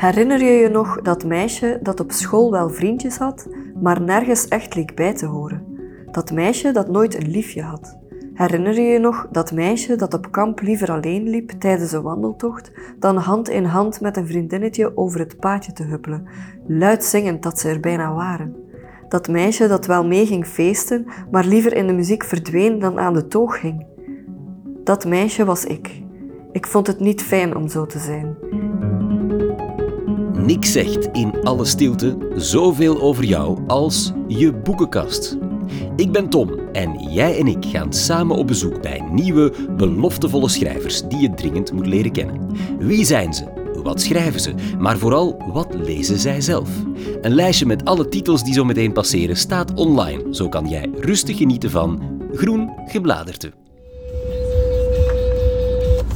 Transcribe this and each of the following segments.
Herinner je je nog dat meisje dat op school wel vriendjes had, maar nergens echt leek bij te horen? Dat meisje dat nooit een liefje had? Herinner je je nog dat meisje dat op kamp liever alleen liep tijdens een wandeltocht dan hand in hand met een vriendinnetje over het paadje te huppelen, luid zingend dat ze er bijna waren? Dat meisje dat wel mee ging feesten, maar liever in de muziek verdween dan aan de toog ging? Dat meisje was ik. Ik vond het niet fijn om zo te zijn. Niks zegt in alle stilte zoveel over jou als je boekenkast. Ik ben Tom en jij en ik gaan samen op bezoek bij nieuwe, beloftevolle schrijvers die je dringend moet leren kennen. Wie zijn ze? Wat schrijven ze? Maar vooral, wat lezen zij zelf? Een lijstje met alle titels die zo meteen passeren staat online. Zo kan jij rustig genieten van Groen Gebladerte.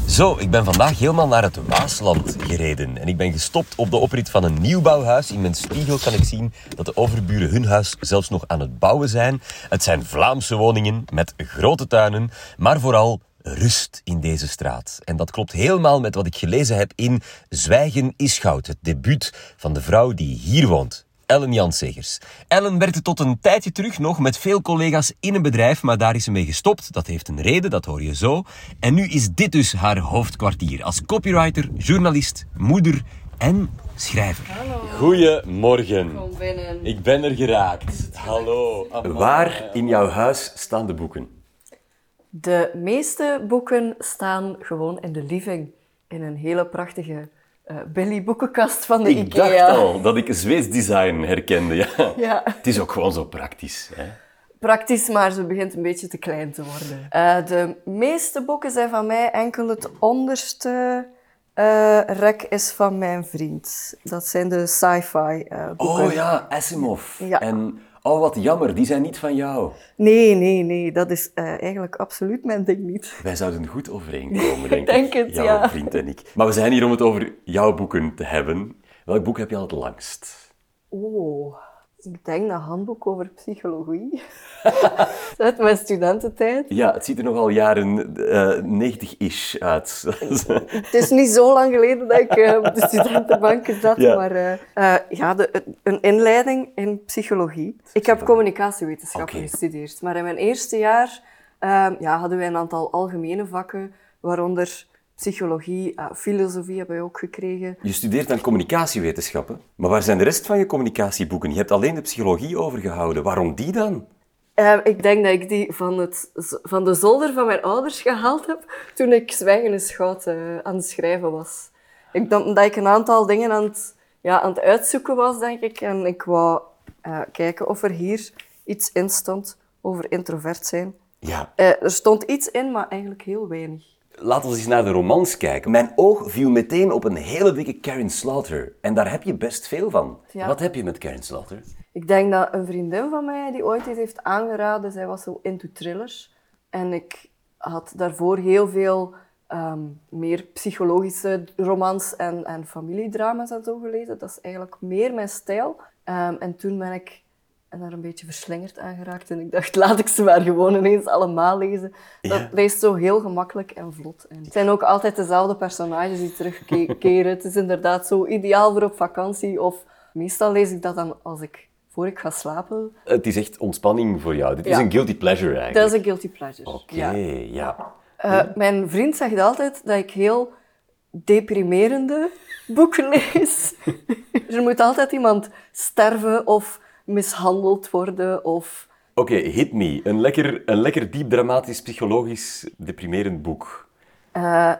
Zo, ik ben vandaag helemaal naar het Waasland gereden. En ik ben gestopt op de oprit van een nieuwbouwhuis. In mijn spiegel kan ik zien dat de overburen hun huis zelfs nog aan het bouwen zijn. Het zijn Vlaamse woningen met grote tuinen, maar vooral rust in deze straat. En dat klopt helemaal met wat ik gelezen heb in Zwijgen is goud, het debuut van de vrouw die hier woont. Ellen Janssegers. Ellen werkte tot een tijdje terug nog met veel collega's in een bedrijf, maar daar is ze mee gestopt. Dat heeft een reden, dat hoor je zo. En nu is dit dus haar hoofdkwartier als copywriter, journalist, moeder en schrijver. Hallo. Goedemorgen. Kom binnen. Ik ben er geraakt. Hallo. Waar in jouw huis staan de boeken? De meeste boeken staan gewoon in de living, in een hele prachtige uh, Billy boekenkast van de ik IKEA. Ik dacht al dat ik Zweeds design herkende. Ja. ja. Het is ook gewoon zo praktisch. Hè? Praktisch, maar ze begint een beetje te klein te worden. Uh, de meeste boeken zijn van mij, enkel het onderste uh, rek is van mijn vriend. Dat zijn de sci-fi boeken. Oh ja, Asimov. Ja. En oh, wat jammer, die zijn niet van jou. Nee, nee, nee, dat is eigenlijk absoluut mijn ding niet. Wij zouden goed overeenkomen, denk ik. denk het, jouw ja. vriend en ik. Maar we zijn hier om het over jouw boeken te hebben. Welk boek heb je al het langst? Oh, ik denk dat handboek over psychologie. Uit mijn studententijd. Ja, het ziet er nogal jaren uh, 90-ish uit. het is niet zo lang geleden dat ik uh, op de studentenbanken zat, Ja. maar uh, ja, de, een inleiding in psychologie. Ik heb communicatiewetenschappen gestudeerd, maar in mijn eerste jaar ehm, ja, hadden wij een aantal algemene vakken, waaronder psychologie, eh, filosofie hebben we ook gekregen. Je studeert aan communicatiewetenschappen, maar waar zijn de rest van je communicatieboeken? Je hebt alleen de psychologie overgehouden. Waarom die dan? Eh, ik denk dat ik die van, het, van de zolder van mijn ouders gehaald heb toen ik Zwijgen is Goud eh, aan het schrijven was. Ik dacht dat ik een aantal dingen aan het, ja, aan het uitzoeken was, denk ik. En ik wou kijken of er hier iets in stond over introvert zijn. Ja, er stond iets in, maar eigenlijk heel weinig. Laten we eens naar de romans kijken. Mijn oog viel meteen op een hele dikke Karen Slaughter. En daar heb je best veel van. Ja. Wat heb je met Karen Slaughter? Ik denk dat een vriendin van mij die ooit iets heeft aangeraden, zij was zo into thrillers. En ik had daarvoor heel veel ehm, meer psychologische romans en, en familiedrama's en zo gelezen. Dat is eigenlijk meer mijn stijl. Ehm, en toen ben ik daar een beetje verslingerd aan geraakt. En ik dacht, laat ik ze maar gewoon ineens allemaal lezen. Dat Ja. leest zo heel gemakkelijk en vlot. En het zijn ook altijd dezelfde personages die terugkeren. het is inderdaad zo ideaal voor op vakantie. Of meestal lees ik dat dan als ik, voor ik ga slapen. Het is echt ontspanning voor jou. Dit is een guilty pleasure eigenlijk. Dat is een guilty pleasure. Oké, Ja. ja. Eh, mijn vriend zegt altijd dat ik heel deprimerende boeken lees. er moet altijd iemand sterven of mishandeld worden of... Oké, hit me. Een lekker, een lekker diep dramatisch, psychologisch, deprimerend boek. Eh,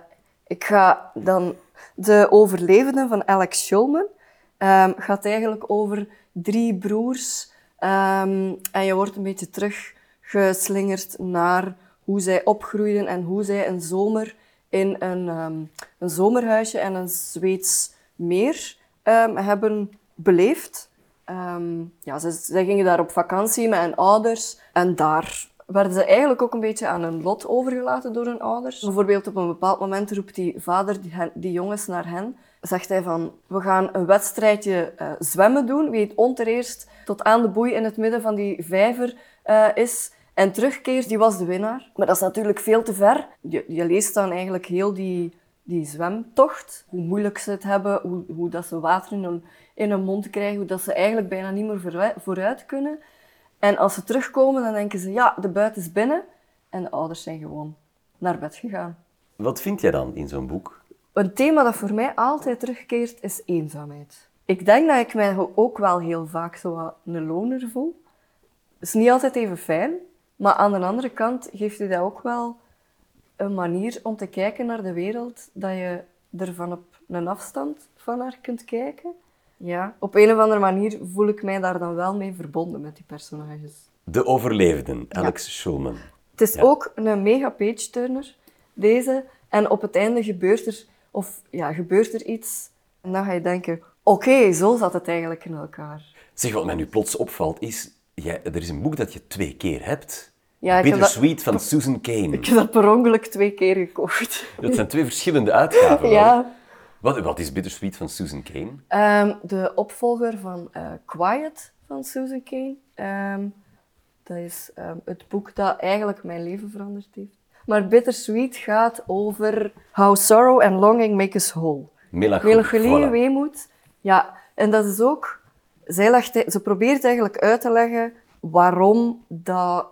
ik ga dan... De overlevenden van Alex Shulman ehm, gaat eigenlijk over drie broers. ehm, en je wordt een beetje teruggeslingerd naar hoe zij opgroeiden en hoe zij een zomer in een, ehm, een zomerhuisje en een Zweeds meer hebben beleefd. Ehm, ja, ze, zij gingen daar op vakantie met hun ouders en daar werden ze eigenlijk ook een beetje aan hun lot overgelaten door hun ouders. Bijvoorbeeld op een bepaald moment roept die vader die, die jongens naar hen. Zegt hij van, we gaan een wedstrijdje eh, zwemmen doen. Wie het ontereerst tot aan de boei in het midden van die vijver eh, is en terugkeert, die was de winnaar. Maar dat is natuurlijk veel te ver. Je, je leest dan eigenlijk heel die die zwemtocht. Hoe moeilijk ze het hebben, hoe, hoe dat ze water in hun, in hun mond krijgen, dat ze eigenlijk bijna niet meer vooruit, kunnen. En als ze terugkomen, dan denken ze, ja, de buit is binnen. En de ouders zijn gewoon naar bed gegaan. Wat vind jij dan in zo'n boek? Een thema dat voor mij altijd terugkeert, is eenzaamheid. Ik denk dat ik mij ook wel heel vaak zo een loner voel. Het is niet altijd even fijn, maar aan de andere kant geeft je dat ook wel een manier om te kijken naar de wereld, dat je er van op een afstand van naar kunt kijken. Ja, op een of andere manier voel ik mij daar dan wel mee verbonden met die personages. De overlevenden, Alex Schulman. Het is Ja. ook een mega page-turner, deze. En op het einde gebeurt er, of, ja, gebeurt er iets. En dan ga je denken, oké, zo zat het eigenlijk in elkaar. Zeg, wat mij nu plots opvalt is, jij, er is een boek dat je twee keer hebt. Ja, ik heb dat- Bittersweet van Susan Kane. Ik heb dat per ongeluk twee keer gekocht. Dat zijn twee verschillende uitgaven. hoor. Wat, wat is Bittersweet van Susan Kane? Ehm, de opvolger van eh, Quiet van Susan Kane. Ehm, dat is ehm, het boek dat eigenlijk mijn leven veranderd heeft. Maar Bittersweet gaat over how sorrow and longing make us whole. Melancholie. Melancholie voilà. weemoed. Ja, en dat is ook... Zij legt, ze probeert eigenlijk uit te leggen waarom dat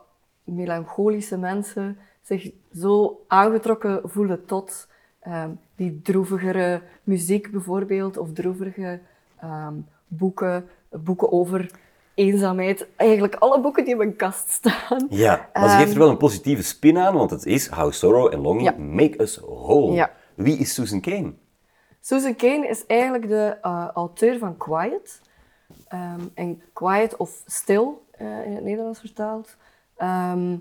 melancholische mensen zich zo aangetrokken voelen tot ehm, die droevigere muziek bijvoorbeeld, of droevige ehm, boeken, boeken over eenzaamheid. Eigenlijk alle boeken die op mijn kast staan. Ja, maar ze geeft er wel een positieve spin aan, want het is How Sorrow and Longing Ja. Make Us Whole. Ja. Wie is Susan Kane? Susan Kane is eigenlijk de eh, auteur van Quiet. Ehm, en Quiet, of Stil eh, in het Nederlands vertaald, ehm,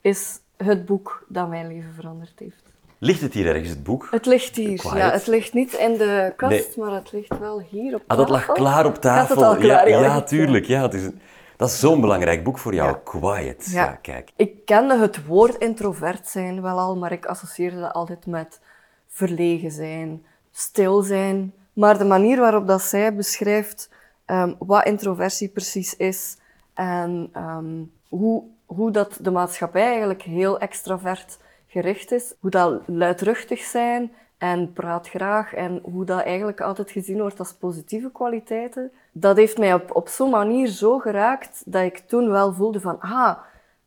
is het boek dat mijn leven veranderd heeft. Ligt het hier ergens, het boek? Het ligt hier. Quiet. Ja, het ligt niet in de kast, Nee. maar het ligt wel hier op Ah, tafel. dat lag klaar op tafel. het al klaar? ja, Ja, tuurlijk. Ja, het is een- dat is zo'n belangrijk boek voor jou. Ja. Quiet. Ja. Ja. kijk. Ik kende het woord introvert zijn wel al, maar ik associeerde dat altijd met verlegen zijn, stil zijn. Maar de manier waarop dat zij beschrijft ehm, wat introversie precies is en ehm, hoe, hoe dat de maatschappij eigenlijk heel extravert gericht is, hoe dat luidruchtig zijn en praat graag en hoe dat eigenlijk altijd gezien wordt als positieve kwaliteiten, dat heeft mij op, op zo'n manier zo geraakt dat ik toen wel voelde van, ah,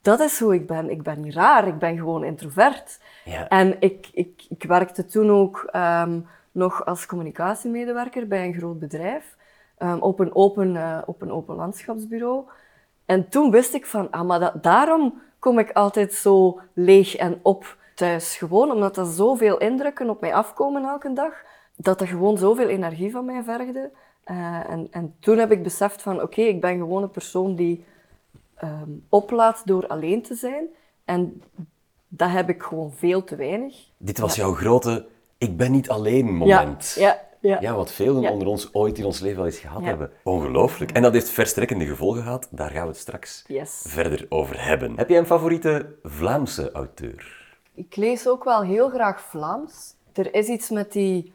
dat is hoe ik ben. Ik ben niet raar, ik ben gewoon introvert. Ja. En ik, ik, ik werkte toen ook ehm, nog als communicatiemedewerker bij een groot bedrijf ehm, op, een open, eh, op een open landschapsbureau. En toen wist ik van, ah, maar dat, daarom kom ik altijd zo leeg en op thuis. Gewoon omdat er zoveel indrukken op mij afkomen elke dag, dat er gewoon zoveel energie van mij vergde. Eh, en, en toen heb ik beseft van, oké, ik ben gewoon een persoon die ehm, oplaat door alleen te zijn. En dat heb ik gewoon veel te weinig. Dit was jouw grote ik ben niet alleen moment. Ja, ja, ja. Ja, wat velen Ja. onder ons ooit in ons leven wel eens gehad Ja. hebben. Ongelooflijk. En dat heeft verstrekkende gevolgen gehad. Daar gaan we het straks Yes. verder over hebben. Heb jij een favoriete Vlaamse auteur? Ik lees ook wel heel graag Vlaams. Er is iets met die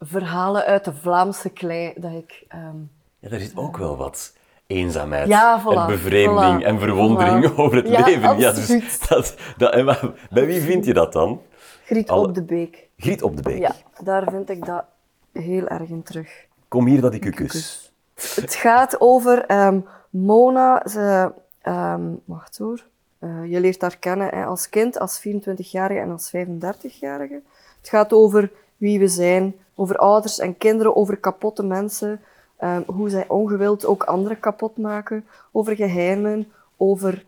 verhalen uit de Vlaamse klei dat ik... ehm, Ja, daar zit ook wel wat eenzaamheid Ja, voilà, en bevreemding voilà, en verwondering voilà. over het Ja, leven. Ja, dus dat, dat, en bij wie vind je dat dan? Griet Alle- op de Beek. Griet op de Beek. Ja, daar vind ik dat heel erg in terug. Kom hier dat ik u kus. Het gaat over ehm, Mona. Ze, ehm, wacht hoor. Eh, je leert haar kennen hè, als kind, als 24-jarige en als 35-jarige. Het gaat over wie we zijn, over ouders en kinderen, over kapotte mensen, ehm, hoe zij ongewild ook anderen kapot maken, over geheimen, over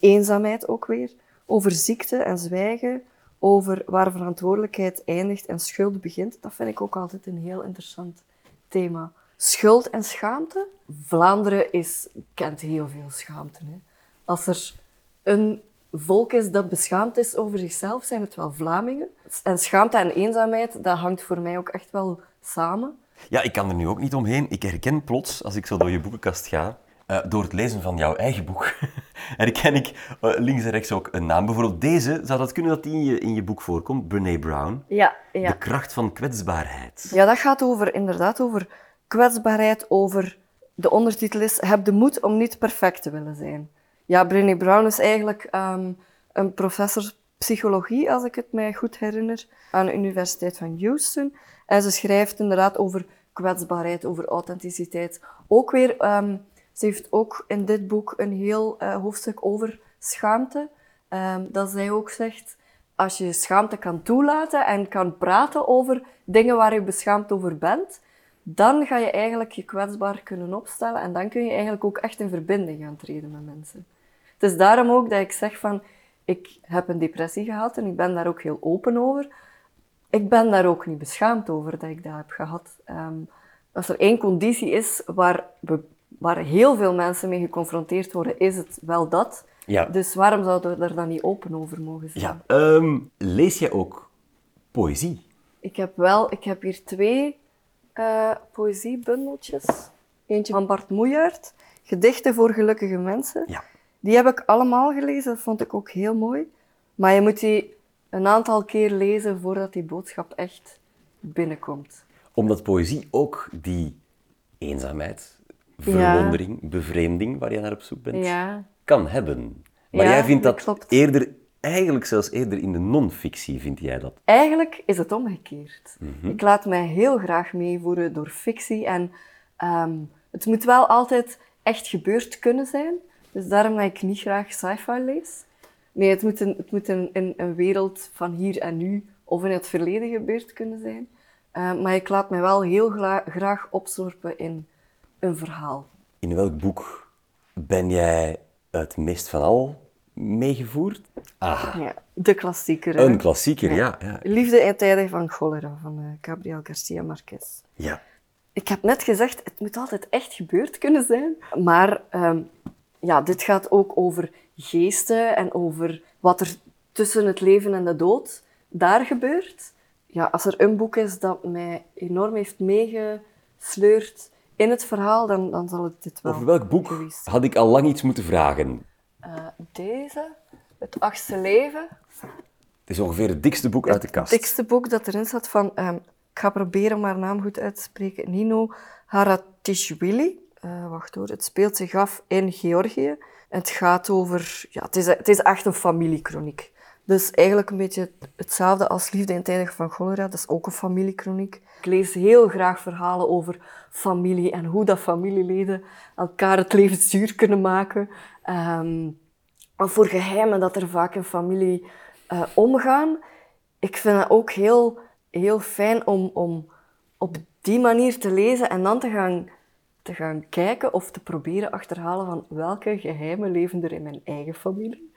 eenzaamheid ook weer, over ziekte en zwijgen, over waar verantwoordelijkheid eindigt en schuld begint. Dat vind ik ook altijd een heel interessant thema. Schuld en schaamte. Vlaanderen is, kent heel veel schaamte. Hè. Als er een volk is dat beschaamd is over zichzelf, zijn het wel Vlamingen. En schaamte en eenzaamheid, dat hangt voor mij ook echt wel samen. Ja, ik kan er nu ook niet omheen. Ik herken plots, als ik zo door je boekenkast ga, eh, door het lezen van jouw eigen boek, herken ik eh, links en rechts ook een naam. Bijvoorbeeld deze, zou dat kunnen dat die in je, in je boek voorkomt? Brene Brown. Ja, ja. De kracht van kwetsbaarheid. Ja, dat gaat over, inderdaad over kwetsbaarheid, over... De ondertitel is Heb de moed om niet perfect te willen zijn. Ja, Brené Brown is eigenlijk ehm, een professor psychologie, als ik het mij goed herinner, aan de Universiteit van Houston. En ze schrijft inderdaad over kwetsbaarheid, over authenticiteit. Ook weer, ehm, ze heeft ook in dit boek een heel uh, hoofdstuk over schaamte. Um, dat zij ook zegt, als je schaamte kan toelaten en kan praten over dingen waar je beschaamd over bent, dan ga je eigenlijk je kwetsbaar kunnen opstellen en dan kun je eigenlijk ook echt in verbinding gaan treden met mensen. Het is daarom ook dat ik zeg van, ik heb een depressie gehad en ik ben daar ook heel open over. Ik ben daar ook niet beschaamd over dat ik dat heb gehad. Um, als er één conditie is waar, waar heel veel mensen mee geconfronteerd worden, is het wel dat. Ja. Dus waarom zouden we daar dan niet open over mogen zijn? Ja. Um, lees jij ook poëzie? Ik heb wel, ik heb hier twee uh, poëziebundeltjes. Eentje van Bart Moejaert, Gedichten voor gelukkige mensen. Ja. Die heb ik allemaal gelezen, dat vond ik ook heel mooi. Maar je moet die een aantal keer lezen voordat die boodschap echt binnenkomt. Omdat poëzie ook die eenzaamheid, verwondering, bevreemding waar je naar op zoek bent, ja. kan hebben. Maar jij vindt dat, eerder, eigenlijk zelfs eerder in de non-fictie, vind jij dat? Eigenlijk is het omgekeerd. Mhm. Ik laat mij heel graag meevoeren door fictie en ehm, het moet wel altijd echt gebeurd kunnen zijn. Dus daarom dat ik niet graag sci-fi lees. Nee, het moet, een, het moet een, een, een, wereld van hier en nu of in het verleden gebeurd kunnen zijn. Uh, maar ik laat mij wel heel graag opzorpen in een verhaal. In welk boek ben jij het meest van al meegevoerd? Ah. Ja, de klassieker. Een klassieker, ja. ja. Liefde in tijden van cholera van uh, Gabriel Garcia Marquez. Ja. Ik heb net gezegd, het moet altijd echt gebeurd kunnen zijn. Maar um, ja, dit gaat ook over geesten en over wat er tussen het leven en de dood daar gebeurt. Ja, als er een boek is dat mij enorm heeft meegesleurd in het verhaal, dan, dan zal het dit wel Over welk boek had ik al lang iets moeten vragen? Uh, deze, Het Achtste Leven. Het is ongeveer het dikste boek uit de kast. Het dikste boek dat erin zat van, um, ik ga proberen om haar naam goed uit te spreken, Nino Haratishvili. Uh, wacht hoor, het speelt zich af in Georgië. Het gaat over, ja, het is, het is echt een familiekroniek. Dus eigenlijk een beetje hetzelfde als Liefde in tijden van cholera, dat is ook een familiekroniek. Ik lees heel graag verhalen over familie en hoe dat familieleden elkaar het leven zuur kunnen maken. Um, voor geheimen dat er vaak in familie uh, omgaan. Ik vind het ook heel, heel fijn om, om op die manier te lezen en dan te gaan te gaan kijken of te proberen achterhalen van welke geheimen leven er in mijn eigen familie.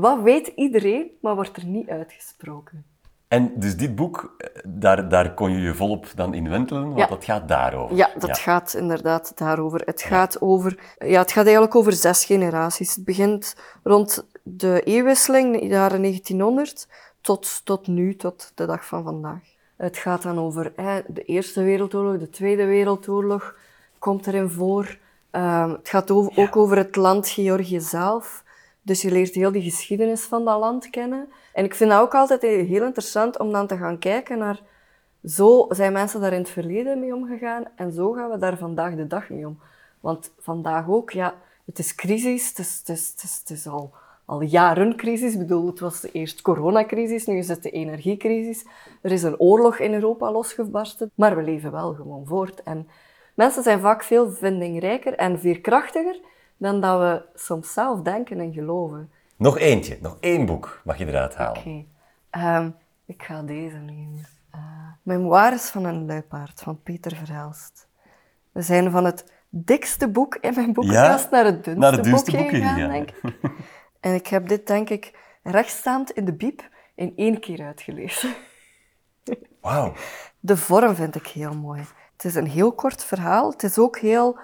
Wat weet iedereen, maar wordt er niet uitgesproken. En dus dit boek, daar, daar kon je je volop dan in wentelen, want ja. dat gaat daarover. Ja, dat gaat inderdaad daarover. Het gaat, over, ja, het gaat eigenlijk over zes generaties. Het begint rond de eeuwwisseling, de jaren 1900, tot, tot nu, tot de dag van vandaag. Het gaat dan over hè, de Eerste Wereldoorlog, de Tweede Wereldoorlog, komt erin voor. Um, het gaat over, ook over het land Georgië zelf. Dus je leert heel die geschiedenis van dat land kennen. En ik vind dat ook altijd heel interessant om dan te gaan kijken naar... Zo zijn mensen daar in het verleden mee omgegaan en zo gaan we daar vandaag de dag mee om. Want vandaag ook, ja, het is crisis, het is, het is, het is, het is al, al jaren crisis. Ik bedoel, het was eerst coronacrisis, nu is het de energiecrisis. Er is een oorlog in Europa losgebarsten, maar we leven wel gewoon voort. En Mensen zijn vaak veel vindingrijker en veerkrachtiger dan dat we soms zelf denken en geloven. Nog eentje, nog één boek mag je eruit halen. Oké, ehm, ik ga deze nemen. Uh, Memoires van een luipaard van Peter Verhelst. We zijn van het dikste boek in mijn boekenkast naar het dunste, naar het dunste boek gegaan, denk ik. En ik heb dit, denk ik, rechtstaand in de biep in één keer uitgelezen. Wauw. De vorm vind ik heel mooi. Het is een heel kort verhaal. Het is ook heel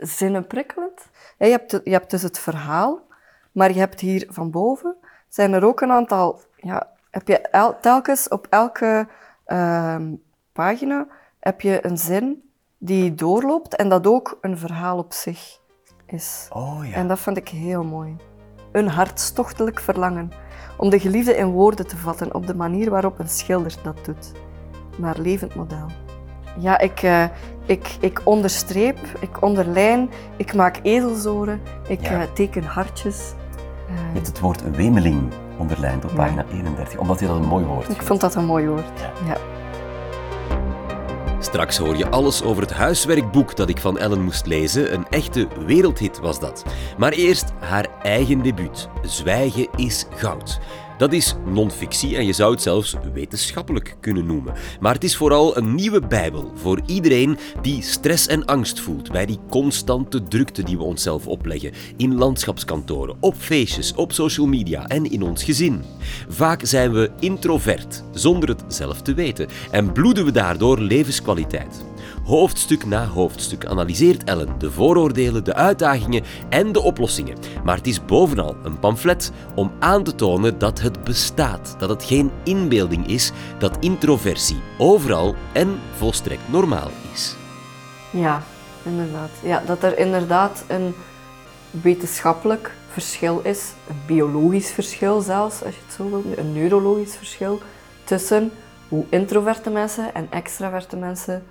zinnenprikkelend. Je hebt, je hebt dus het verhaal, maar je hebt hier van boven zijn er ook een aantal... Ja, heb je telkens op elke ehm, pagina heb je een zin die doorloopt en dat ook een verhaal op zich is. Oh, ja. En dat vind ik heel mooi. Een hartstochtelijk verlangen om de geliefde in woorden te vatten op de manier waarop een schilder dat doet. Naar levend model. Ja, ik, uh, ik, ik onderstreep, ik onderlijn, ik maak ezelzoren, ik ja. uh, teken hartjes. Je hebt het woord wemeling onderlijnd op pagina 31, omdat je dat een mooi woord Ik vindt. vond dat een mooi woord. Ja. Straks hoor je alles over het huiswerkboek dat ik van Ellen moest lezen. Een echte wereldhit was dat. Maar eerst haar eigen debuut. Zwijgen is goud. Dat is non-fictie en je zou het zelfs wetenschappelijk kunnen noemen. Maar het is vooral een nieuwe Bijbel voor iedereen die stress en angst voelt bij die constante drukte die we onszelf opleggen in landschapskantoren, op feestjes, op social media en in ons gezin. Vaak zijn we introvert, zonder het zelf te weten, en bloeden we daardoor levenskwaliteit. Hoofdstuk na hoofdstuk analyseert Ellen de vooroordelen, de uitdagingen en de oplossingen. Maar het is bovenal een pamflet om aan te tonen dat het bestaat, dat het geen inbeelding is, dat introversie overal en volstrekt normaal is. Ja, inderdaad. Ja, dat er inderdaad een wetenschappelijk verschil is, een biologisch verschil zelfs, als je het zo wilt, een neurologisch verschil tussen hoe introverte mensen en extraverte mensen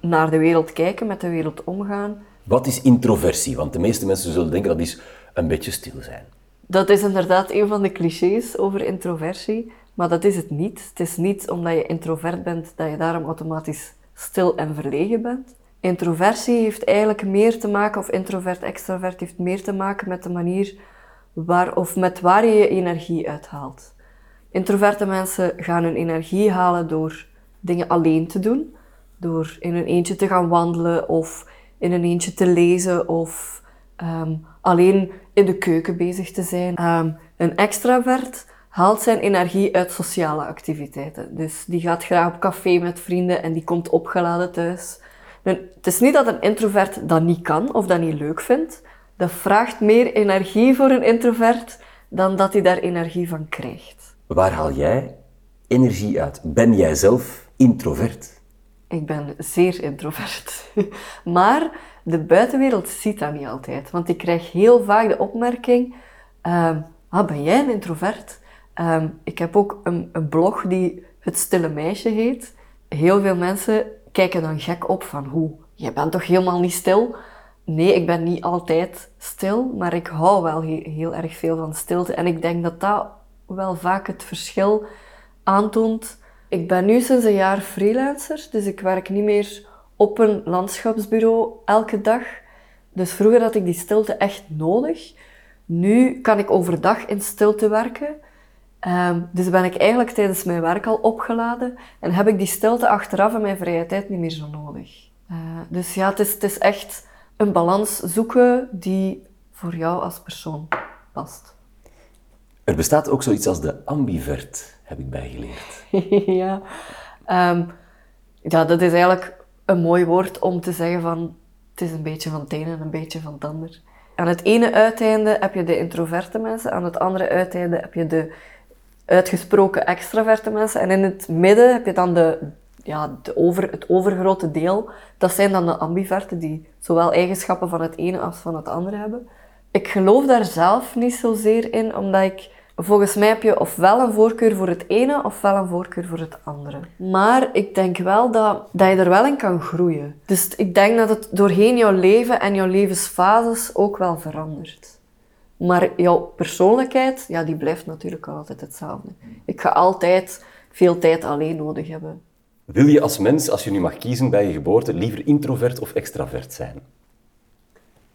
naar de wereld kijken, met de wereld omgaan. Wat is introversie? Want de meeste mensen zullen denken dat is een beetje stil zijn. Dat is inderdaad een van de clichés over introversie, maar dat is het niet. Het is niet omdat je introvert bent dat je daarom automatisch stil en verlegen bent. Introversie heeft eigenlijk meer te maken, of introvert-extravert heeft meer te maken met de manier waar, of met waar je je energie uithaalt. Introverte mensen gaan hun energie halen door dingen alleen te doen, door in een eentje te gaan wandelen of in een eentje te lezen of ehm, alleen in de keuken bezig te zijn. Ehm, een extravert haalt zijn energie uit sociale activiteiten. Dus die gaat graag op café met vrienden en die komt opgeladen thuis. Het is niet dat een introvert dat niet kan of dat niet leuk vindt. Dat vraagt meer energie voor een introvert dan dat hij daar energie van krijgt. Waar haal jij energie uit? Ben jij zelf introvert? Ik ben zeer introvert. Maar de buitenwereld ziet dat niet altijd. Want ik krijg heel vaak de opmerking: ehm, ah, Ben jij een introvert? Ehm, ik heb ook een, een blog die Het Stille Meisje heet. Heel veel mensen kijken dan gek op van hoe? Je bent toch helemaal niet stil? Nee, ik ben niet altijd stil, maar ik hou wel he- heel erg veel van stilte. En ik denk dat dat wel vaak het verschil aantoont. Ik ben nu sinds een jaar freelancer, dus ik werk niet meer op een landschapsbureau elke dag. Dus vroeger had ik die stilte echt nodig. Nu kan ik overdag in stilte werken. Ehm, dus ben ik eigenlijk tijdens mijn werk al opgeladen en heb ik die stilte achteraf in mijn vrije tijd niet meer zo nodig. Eh, dus ja, het is, het is echt een balans zoeken die voor jou als persoon past. Er bestaat ook zoiets als de ambivert, heb ik bijgeleerd. ja. Ehm, ja, dat is eigenlijk een mooi woord om te zeggen van het is een beetje van het en een beetje van het ander. Aan het ene uiteinde heb je de introverte mensen, aan het andere uiteinde heb je de uitgesproken extraverte mensen en in het midden heb je dan de, ja, de over, het overgrote deel. Dat zijn dan de ambiverten die zowel eigenschappen van het ene als van het andere hebben. Ik geloof daar zelf niet zozeer in, omdat ik Volgens mij heb je ofwel een voorkeur voor het ene ofwel een voorkeur voor het andere. Maar ik denk wel dat, dat je er wel in kan groeien. Dus ik denk dat het doorheen jouw leven en jouw levensfases ook wel verandert. Maar jouw persoonlijkheid, ja, die blijft natuurlijk altijd hetzelfde. Ik ga altijd veel tijd alleen nodig hebben. Wil je als mens, als je nu mag kiezen bij je geboorte, liever introvert of extravert zijn?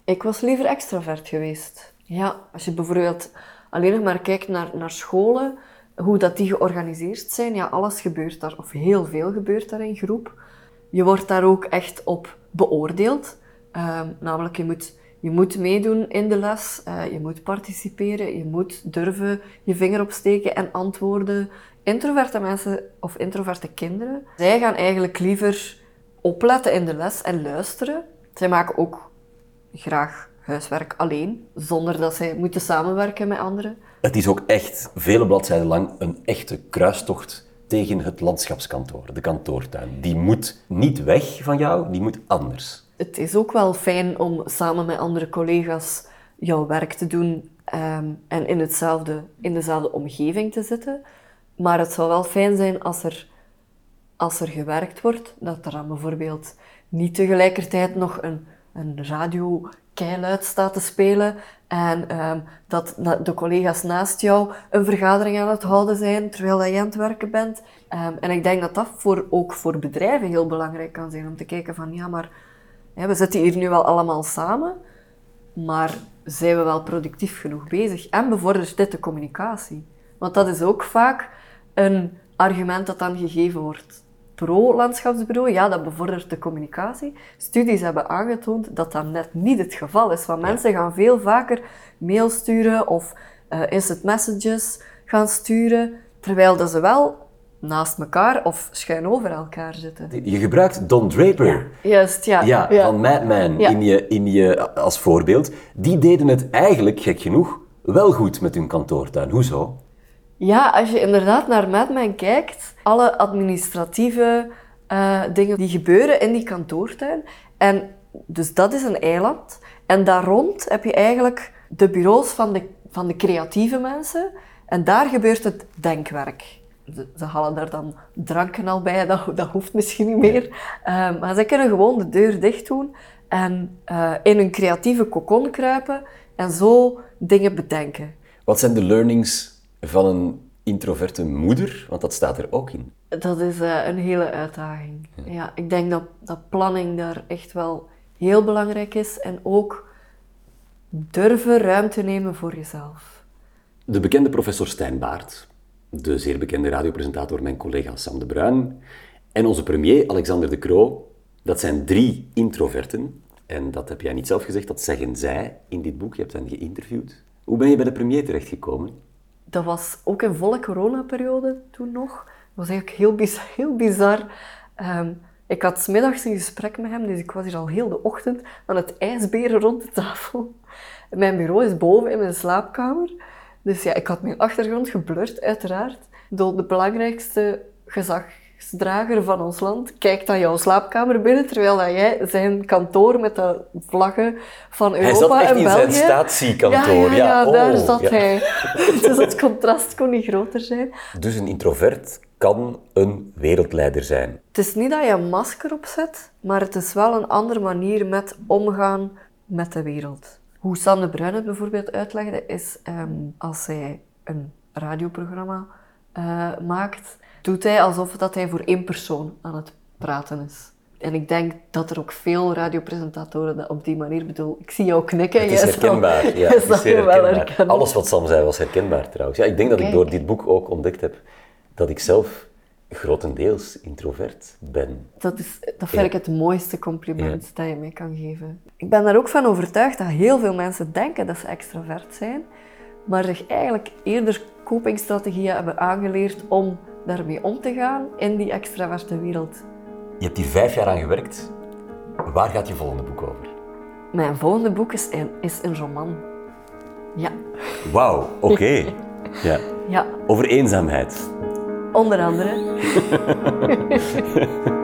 Ik was liever extravert geweest. Ja, als je bijvoorbeeld alleen nog maar kijkt naar, naar scholen, hoe dat die georganiseerd zijn, ja, alles gebeurt daar, of heel veel gebeurt daar in groep. Je wordt daar ook echt op beoordeeld. Ehm, namelijk, je moet, je moet meedoen in de les, eh, je moet participeren, je moet durven je vinger opsteken en antwoorden. Introverte mensen of introverte kinderen, zij gaan eigenlijk liever opletten in de les en luisteren. Zij maken ook graag huiswerk alleen, zonder dat zij moeten samenwerken met anderen. Het is ook echt vele bladzijden lang een echte kruistocht tegen het landschapskantoor, de kantoortuin. Die moet niet weg van jou, die moet anders. Het is ook wel fijn om samen met andere collega's jouw werk te doen ehm, en in, hetzelfde, in dezelfde omgeving te zitten. Maar het zou wel fijn zijn als er, als er gewerkt wordt, dat er dan bijvoorbeeld niet tegelijkertijd nog een, een radio keiluid staat te spelen en ehm, dat de collega's naast jou een vergadering aan het houden zijn terwijl je aan het werken bent. Ehm, en ik denk dat dat voor, ook voor bedrijven heel belangrijk kan zijn om te kijken van ja, maar we zitten hier nu wel allemaal samen, maar zijn we wel productief genoeg bezig? En bevordert dit de communicatie? Want dat is ook vaak een argument dat dan gegeven wordt pro-landschapsbureau, ja, dat bevordert de communicatie. Studies hebben aangetoond dat dat net niet het geval is. Want mensen gaan veel vaker mail sturen of uh, instant messages gaan sturen, terwijl dat ze wel naast elkaar of schuin over elkaar zitten. Je gebruikt Don Draper. Ja, juist, ja. Ja, van Mad Men in je, in je, als voorbeeld. Die deden het eigenlijk, gek genoeg, wel goed met hun kantoortuin. Hoezo? Ja, als je inderdaad naar Madman kijkt, alle administratieve uh, dingen die gebeuren in die kantoortuin. En dus dat is een eiland. En daar rond heb je eigenlijk de bureaus van de, van de creatieve mensen. En daar gebeurt het denkwerk. Ze, halen daar dan dranken al bij, dat, dat hoeft misschien niet meer. Uh, maar ze kunnen gewoon de deur dicht doen en uh, in een creatieve kokon kruipen en zo dingen bedenken. Wat zijn de learnings van een introverte moeder? Want dat staat er ook in. Dat is uh, een hele uitdaging. Ja. ik denk dat, dat planning daar echt wel heel belangrijk is. En ook durven ruimte nemen voor jezelf. De bekende professor Stijn Baart, de zeer bekende radiopresentator, mijn collega Sam de Bruin, en onze premier Alexander de Croo, dat zijn drie introverten. En dat heb jij niet zelf gezegd, dat zeggen zij in dit boek. Je hebt hen geïnterviewd. Hoe ben je bij de premier terechtgekomen? Dat was ook een volle coronaperiode toen nog. Dat was eigenlijk heel bizar. Heel bizar. Um, ik had smiddags een gesprek met hem, dus ik was hier al heel de ochtend aan het ijsberen rond de tafel. Mijn bureau is boven in mijn slaapkamer. Dus ja, ik had mijn achtergrond geblurred, uiteraard. De belangrijkste gezag, drager van ons land kijkt aan jouw slaapkamer binnen, terwijl dat jij zijn kantoor met de vlaggen van Europa en België... Hij zat echt in zijn statiekantoor. Ja, ja, ja, daar oh, zat hij. dus het contrast kon niet groter zijn. Dus een introvert kan een wereldleider zijn. Het is niet dat je een masker opzet, maar het is wel een andere manier met omgaan met de wereld. Hoe Sam de Bruin het bijvoorbeeld uitlegde, is um, als hij een radioprogramma uh, maakt doet hij alsof dat hij voor één persoon aan het praten is. En ik denk dat er ook veel radiopresentatoren dat op die manier bedoel. Ik zie jou knikken. Het is herkenbaar. ja, het is herkenbaar. Alles wat Sam zei was herkenbaar trouwens. Ja, ik denk dat ik door dit boek ook ontdekt heb dat ik zelf grotendeels introvert ben. Dat, is, dat vind ik het mooiste compliment dat je mij kan geven. Ik ben daar ook van overtuigd dat heel veel mensen denken dat ze extravert zijn, maar zich eigenlijk eerder copingstrategieën hebben aangeleerd om daarmee om te gaan in die extraverte wereld. Je hebt hier vijf jaar aan gewerkt. Waar gaat je volgende boek over? Mijn volgende boek is een, is een roman. Ja. Wauw, oké. ja. ja. Over eenzaamheid. Onder andere.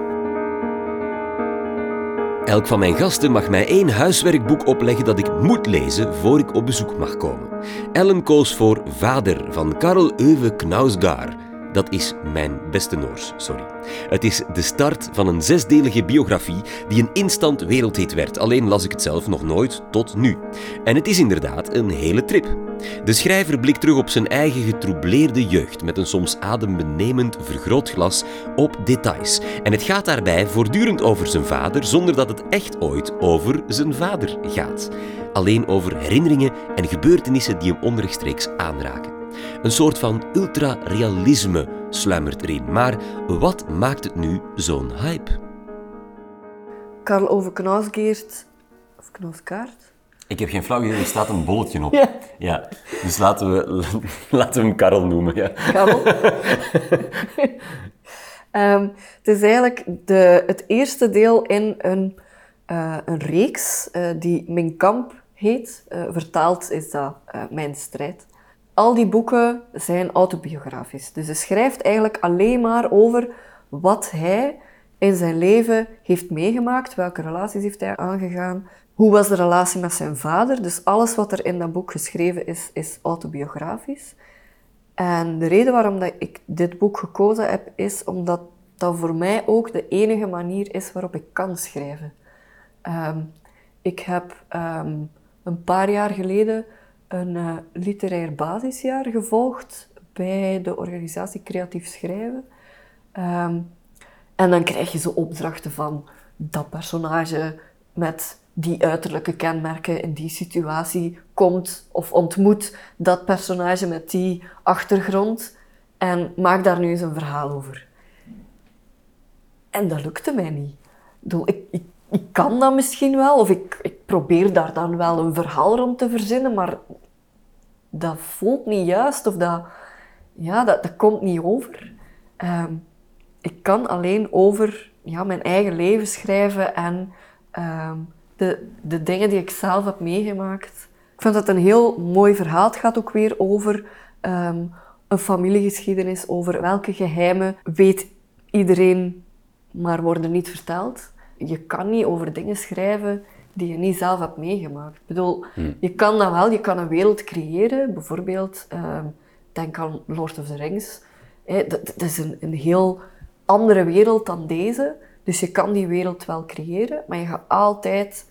Elk van mijn gasten mag mij één huiswerkboek opleggen dat ik moet lezen voor ik op bezoek mag komen. Ellen koos voor Vader van Karel Euwe Knausgaard dat is mijn beste Noors, sorry. Het is de start van een zesdelige biografie die een instant wereldhit werd, alleen las ik het zelf nog nooit tot nu. En het is inderdaad een hele trip. De schrijver blikt terug op zijn eigen getroubleerde jeugd met een soms adembenemend vergrootglas op details. En het gaat daarbij voortdurend over zijn vader, zonder dat het echt ooit over zijn vader gaat. Alleen over herinneringen en gebeurtenissen die hem onrechtstreeks aanraken. Een soort van ultra-realisme sluimert erin. Maar wat maakt het nu zo'n hype? Karl Ove Knausgeert, of Knausgaard? Ik heb geen flauw idee, er staat een bolletje op. Ja. ja. Dus laten we, laten we hem Karel noemen. Ja. Karel? um, het is eigenlijk de, het eerste deel in een, uh, een reeks uh, die Mijn Kamp heet. Uh, vertaald is dat Mijn Strijd. Al die boeken zijn autobiografisch. Dus hij schrijft eigenlijk alleen maar over wat hij in zijn leven heeft meegemaakt, welke relaties heeft hij aangegaan, hoe was de relatie met zijn vader. Dus alles wat er in dat boek geschreven is, is autobiografisch. En de reden waarom dat ik dit boek gekozen heb, is omdat dat voor mij ook de enige manier is waarop ik kan schrijven. Ehm, Ik heb ehm, een paar jaar geleden een uh, literair basisjaar gevolgd bij de organisatie Creatief Schrijven. Ehm, en dan krijg je zo opdrachten van dat personage met die uiterlijke kenmerken in die situatie komt of ontmoet dat personage met die achtergrond en maak daar nu eens een verhaal over. En dat lukte mij niet. Ik, ik, ik kan dat misschien wel, of ik, ik probeer daar dan wel een verhaal rond te verzinnen, maar dat voelt niet juist of dat, ja, dat, dat komt niet over. Ehm, ik kan alleen over ja, mijn eigen leven schrijven en ehm, de, de dingen die ik zelf heb meegemaakt. Ik vind dat een heel mooi verhaal. Het gaat ook weer over ehm, een familiegeschiedenis, over welke geheimen weet iedereen, maar worden niet verteld. Je kan niet over dingen schrijven die je niet zelf hebt meegemaakt. Ik bedoel, hmm. je kan dat wel, je kan een wereld creëren. Bijvoorbeeld, uh, denk aan Lord of the Rings. dat, dat, is een, een heel andere wereld dan deze. Dus je kan die wereld wel creëren, maar je gaat altijd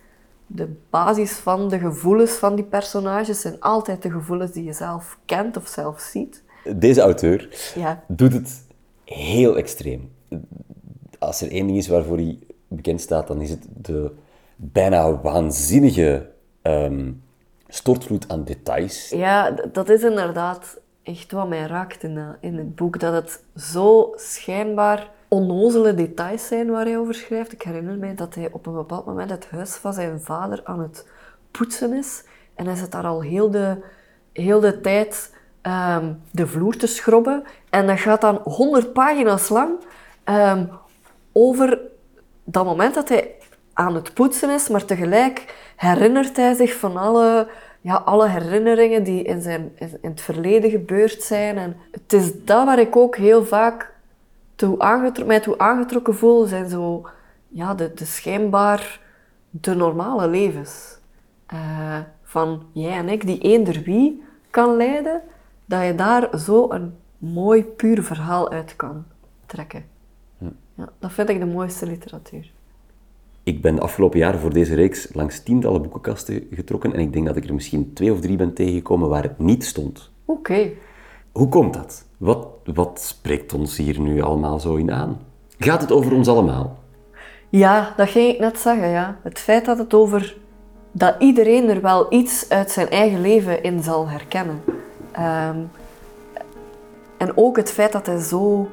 de basis van de gevoelens van die personages zijn altijd de gevoelens die je zelf kent of zelf ziet. Deze auteur ja. doet het heel extreem. Als er één ding is waarvoor hij bekend staat, dan is het de bijna waanzinnige um, stortvloed aan details. Ja, dat is inderdaad echt wat mij raakt in, het boek. Dat het zo schijnbaar onnozele details zijn waar hij over schrijft. Ik herinner mij dat hij op een bepaald moment het huis van zijn vader aan het poetsen is. En hij zit daar al heel de, heel de tijd ehm, de vloer te schrobben. En dat gaat dan honderd pagina's lang ehm, over dat moment dat hij aan het poetsen is, maar tegelijk herinnert hij zich van alle, ja, alle herinneringen die in, zijn, in het verleden gebeurd zijn. En het is dat waar ik ook heel vaak toe mij toe aangetrokken voel, zijn zo ja, de, de schijnbaar de normale levens. Uh, van jij en ik, die eender wie kan leiden, dat je daar zo een mooi, puur verhaal uit kan trekken. Ja, dat vind ik de mooiste literatuur. Ik ben afgelopen jaar voor deze reeks langs tientallen boekenkasten getrokken en ik denk dat ik er misschien twee of drie ben tegengekomen waar het niet stond. Oké. Hoe komt dat? Wat, wat spreekt ons hier nu allemaal zo in aan? Gaat het over ons allemaal? Ja, dat ging ik net zeggen. Ja. Het feit dat het over dat iedereen er wel iets uit zijn eigen leven in zal herkennen. Ehm, en ook het feit dat hij zo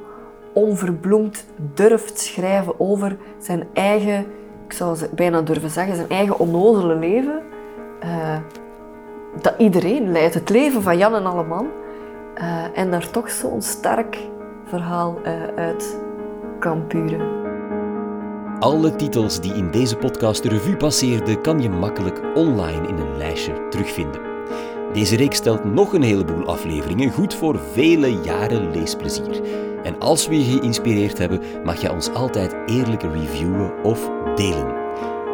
onverbloemd durft schrijven over zijn eigen, ik zou bijna durven zeggen, zijn eigen onnozele leven. Uh, dat iedereen leidt. Het leven van Jan en Alleman. Uh, en daar toch zo'n sterk verhaal uh, uit kan puren. Alle titels die in deze podcast de revue passeerden, kan je makkelijk online in een lijstje terugvinden. Deze reeks stelt nog een heleboel afleveringen, goed voor vele jaren leesplezier. En als we je geïnspireerd hebben, mag je ons altijd eerlijk reviewen of delen.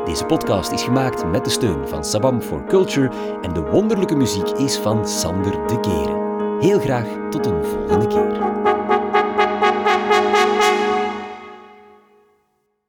Deze podcast is gemaakt met de steun van Sabam for Culture en de wonderlijke muziek is van Sander de Keren. Heel graag tot een volgende keer.